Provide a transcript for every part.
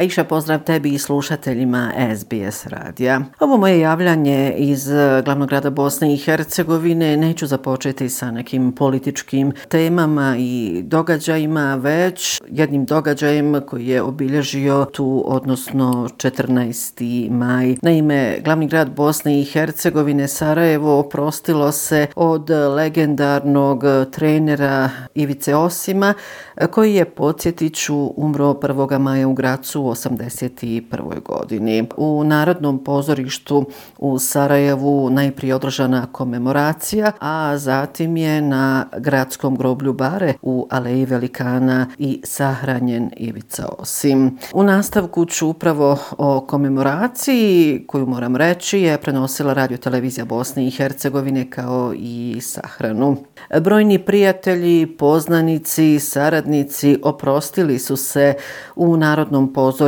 Aisha, pozdrav tebi i slušateljima SBS radija. Ovo moje javljanje iz e, glavnog grada Bosne i Hercegovine neću započeti sa nekim političkim temama i događajima, već jednim događajem koji je obilježio tu, odnosno 14. maj. Naime, glavni grad Bosne i Hercegovine Sarajevo oprostilo se od legendarnog trenera Ivice Osima, e, koji je, podsjetiću, umro 1. maja u Gracu 1981. godini. U Narodnom pozorištu u Sarajevu najprije održana komemoracija, a zatim je na gradskom groblju Bare u Aleji Velikana i sahranjen Ivica Osim. U nastavku ću upravo o komemoraciji, koju moram reći, je prenosila radio televizija Bosne i Hercegovine kao i sahranu. Brojni prijatelji, poznanici, saradnici oprostili su se u Narodnom pozorištu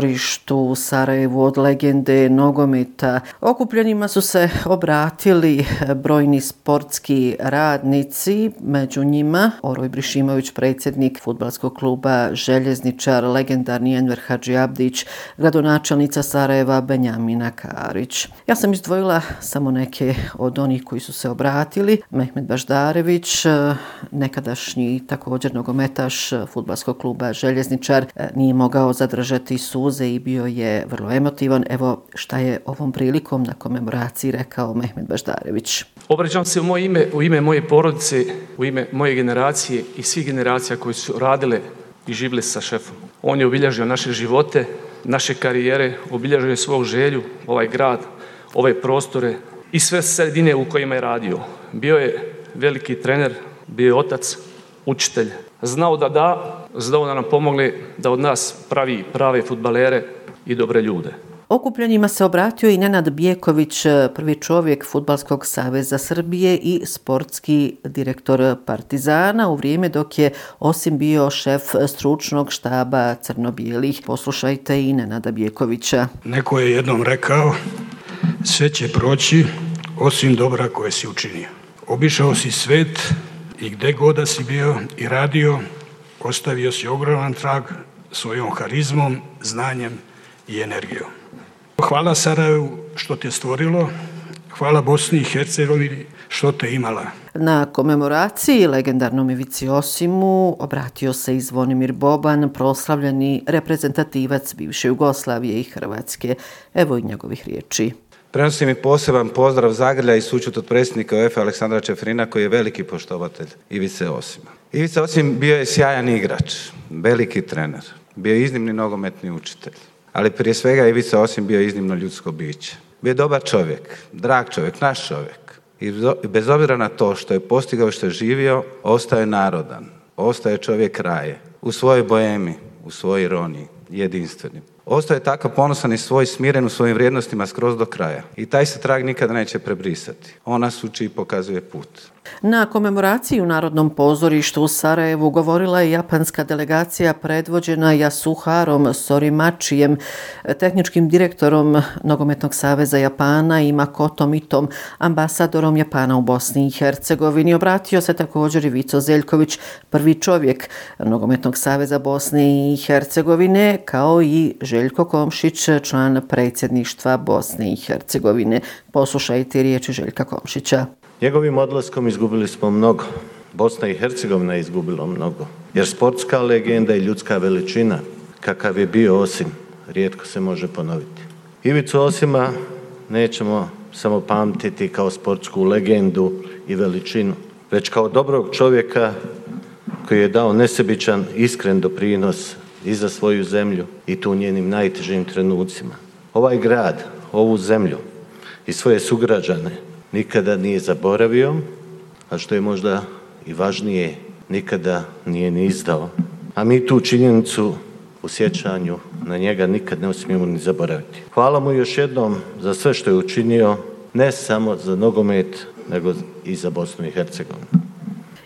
u Sarajevu od legende nogometa. Okupljenima su se obratili brojni sportski radnici, među njima Oroj Brišimović, predsjednik futbalskog kluba Željezničar, legendarni Enver Hadži Abdić, gradonačelnica Sarajeva Benjamina Karić. Ja sam izdvojila samo neke od onih koji su se obratili. Mehmed Baždarević, nekadašnji također nogometaš futbalskog kluba Željezničar, e, nije mogao zadržati suze i bio je vrlo emotivan. Evo šta je ovom prilikom na komemoraciji rekao Mehmed Baždarević. Obraćam se u moje ime, u ime moje porodice, u ime moje generacije i svih generacija koji su radile i živile sa šefom. On je obilježio naše živote, naše karijere, obilježio je svog želju, ovaj grad, ove prostore i sve sredine u kojima je radio. Bio je veliki trener, bio je otac, učitelj. Znao da da, znao da nam pomogle da od nas pravi prave futbalere i dobre ljude. Okupljanjima se obratio i Nenad Bijeković, prvi čovjek Futbalskog saveza Srbije i sportski direktor Partizana u vrijeme dok je osim bio šef stručnog štaba Crnobijelih. Poslušajte i Nenada Bijekovića. Neko je jednom rekao sve će proći osim dobra koje si učinio. Obišao si svet i gde god da si bio i radio, ostavio si ogroman trag svojom harizmom, znanjem i energijom. Hvala Sarajevu što te stvorilo, hvala Bosni i Hercegovini što te imala. Na komemoraciji legendarnom Ivici Osimu obratio se i Zvonimir Boban, proslavljeni reprezentativac bivše Jugoslavije i Hrvatske. Evo i njegovih riječi. Prenosim i poseban pozdrav Zagrlja i sučut od predsjednika UEFA Aleksandra Čefrina koji je veliki poštovatelj Ivice Osima. Ivica Osim bio je sjajan igrač, veliki trener, bio je iznimni nogometni učitelj, ali prije svega Ivica Osim bio iznimno ljudsko biće. Bio je dobar čovjek, drag čovjek, naš čovjek. I bez obzira na to što je postigao što je živio, ostaje narodan, ostaje čovjek raje, u svojoj boemi, u svojoj ironiji, jedinstvenim. Ostaje tako ponosan i svoj smiren u svojim vrijednostima skroz do kraja. I taj se trag nikada neće prebrisati. Ona suči i pokazuje put. Na komemoraciji u Narodnom pozorištu u Sarajevu govorila je japanska delegacija predvođena Yasuharom Sorimačijem, tehničkim direktorom Nogometnog saveza Japana i Makoto Mitom, ambasadorom Japana u Bosni i Hercegovini. Obratio se također i Vico Zeljković, prvi čovjek Nogometnog saveza Bosne i Hercegovine, kao i Željko Komšić, član predsjedništva Bosne i Hercegovine. Poslušajte riječi Željka Komšića. Njegovim odlaskom izgubili smo mnogo. Bosna i Hercegovina je izgubila mnogo. Jer sportska legenda i ljudska veličina, kakav je bio Osim, rijetko se može ponoviti. Ivicu Osima nećemo samo pamtiti kao sportsku legendu i veličinu, već kao dobrog čovjeka koji je dao nesebičan, iskren doprinos i za svoju zemlju i tu njenim najtežim trenucima. Ovaj grad, ovu zemlju i svoje sugrađane nikada nije zaboravio, a što je možda i važnije, nikada nije ni izdao. A mi tu činjenicu u sjećanju na njega nikad ne smijemo ni zaboraviti. Hvala mu još jednom za sve što je učinio, ne samo za nogomet, nego i za Bosnu i Hercegovinu.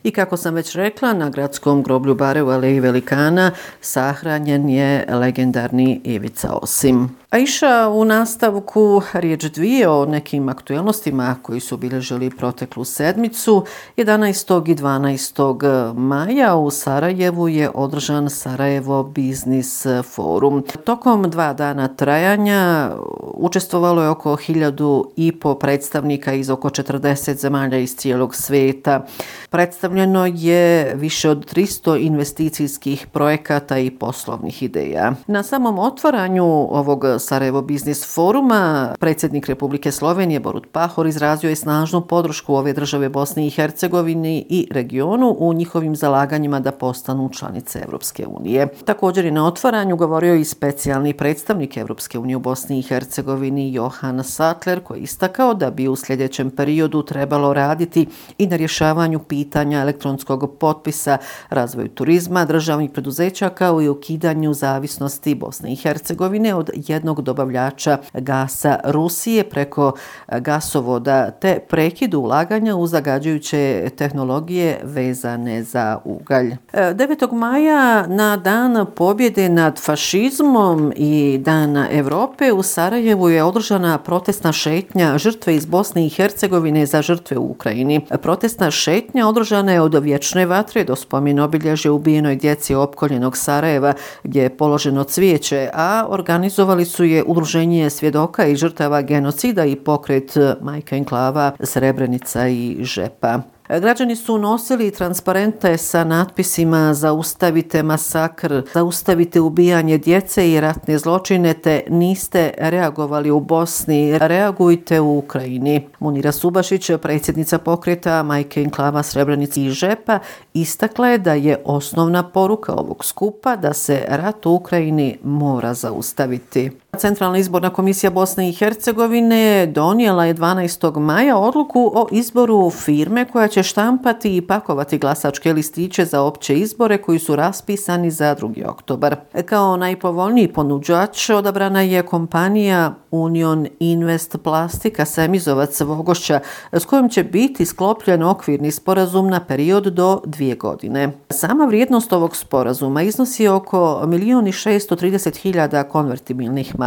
I kako sam već rekla, na gradskom groblju Bare u Aleji Velikana sahranjen je legendarni Ivica Osim. Aisha u nastavku riječ dvije o nekim aktualnostima koji su obilježili proteklu sedmicu. 11. i 12. maja u Sarajevu je održan Sarajevo Biznis Forum. Tokom dva dana trajanja učestvovalo je oko hiljadu i po predstavnika iz oko 40 zemalja iz cijelog svijeta. Predstavljeno je više od 300 investicijskih projekata i poslovnih ideja. Na samom otvaranju ovog Sarajevo Biznis Foruma predsjednik Republike Slovenije Borut Pahor izrazio je snažnu podršku ove države Bosne i Hercegovine i regionu u njihovim zalaganjima da postanu članice Evropske unije. Također je na otvaranju govorio i specijalni predstavnik Evropske unije u Bosni i Hercegovini Johan Sattler koji je istakao da bi u sljedećem periodu trebalo raditi i na rješavanju pitanja elektronskog potpisa, razvoju turizma, državnih preduzeća kao i ukidanju zavisnosti Bosne i Hercegovine od jednog dobavljača gasa Rusije preko gasovoda te prekidu ulaganja u zagađujuće tehnologije vezane za ugalj. E, 9. maja na dan pobjede nad fašizmom i dan Evrope u Sarajevu je održana protestna šetnja žrtve iz Bosne i Hercegovine za žrtve u Ukrajini. Protestna šetnja održana je od vječne vatre do spomin obilježe ubijenoj djeci opkoljenog Sarajeva gdje je položeno cvijeće, a organizovali su je udruženje svjedoka i žrtava genocida i pokret e, Majka Enklava, Srebrenica i Žepa. E, građani su nosili transparente sa natpisima Zaustavite masakr, zaustavite ubijanje djece i ratne zločine, te niste reagovali u Bosni, reagujte u Ukrajini. Munira Subašić, predsjednica pokreta Majke Inklava Srebrenica i Žepa, istakla je da je osnovna poruka ovog skupa da se rat u Ukrajini mora zaustaviti. Centralna izborna komisija Bosne i Hercegovine donijela je 12. maja odluku o izboru firme koja će štampati i pakovati glasačke listiće za opće izbore koji su raspisani za 2. oktobar. Kao najpovoljniji ponuđač odabrana je kompanija Union Invest Plastika Semizovac Vogošća s kojom će biti sklopljen okvirni sporazum na period do dvije godine. Sama vrijednost ovog sporazuma iznosi oko 1.630.000 konvertibilnih maraka.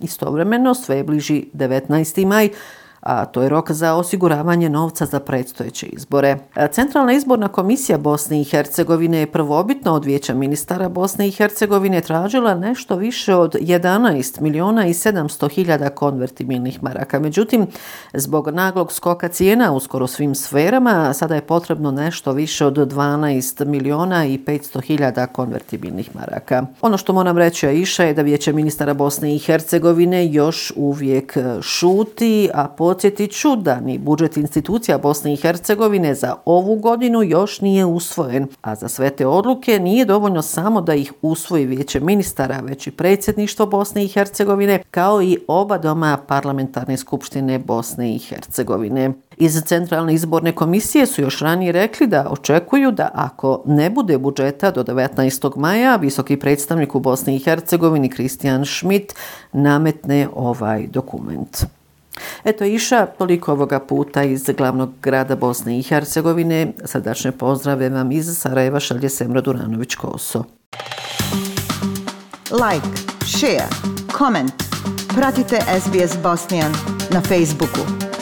Istovremeno sve bliži 19. maj, a to je rok za osiguravanje novca za predstojeće izbore. E, Centralna izborna komisija Bosne i Hercegovine je prvobitno od vijeća ministara Bosne i Hercegovine tražila nešto više od 11 miliona i 700 hiljada konvertibilnih maraka. Međutim, zbog naglog skoka cijena u skoro svim sferama, sada je potrebno nešto više od 12 miliona i 500 hiljada konvertibilnih maraka. Ono što moram reći Aisha je da vijeće ministara Bosne i Hercegovine još uvijek šuti, a po podsjetit ću da ni budžet institucija Bosne i Hercegovine za ovu godinu još nije usvojen, a za sve te odluke nije dovoljno samo da ih usvoji vijeće ministara, već i predsjedništvo Bosne i Hercegovine, kao i oba doma parlamentarne skupštine Bosne i Hercegovine. Iz Centralne izborne komisije su još ranije rekli da očekuju da ako ne bude budžeta do 19. maja, visoki predstavnik u Bosni i Hercegovini Kristijan Schmidt nametne ovaj dokument. Eto iša toliko ovoga puta iz glavnog grada Bosne i Hercegovine. Srdačne pozdrave vam iz Sarajeva šalje Semra Duranović-Koso. Like, share, comment. Pratite SBS Bosnijan na Facebooku.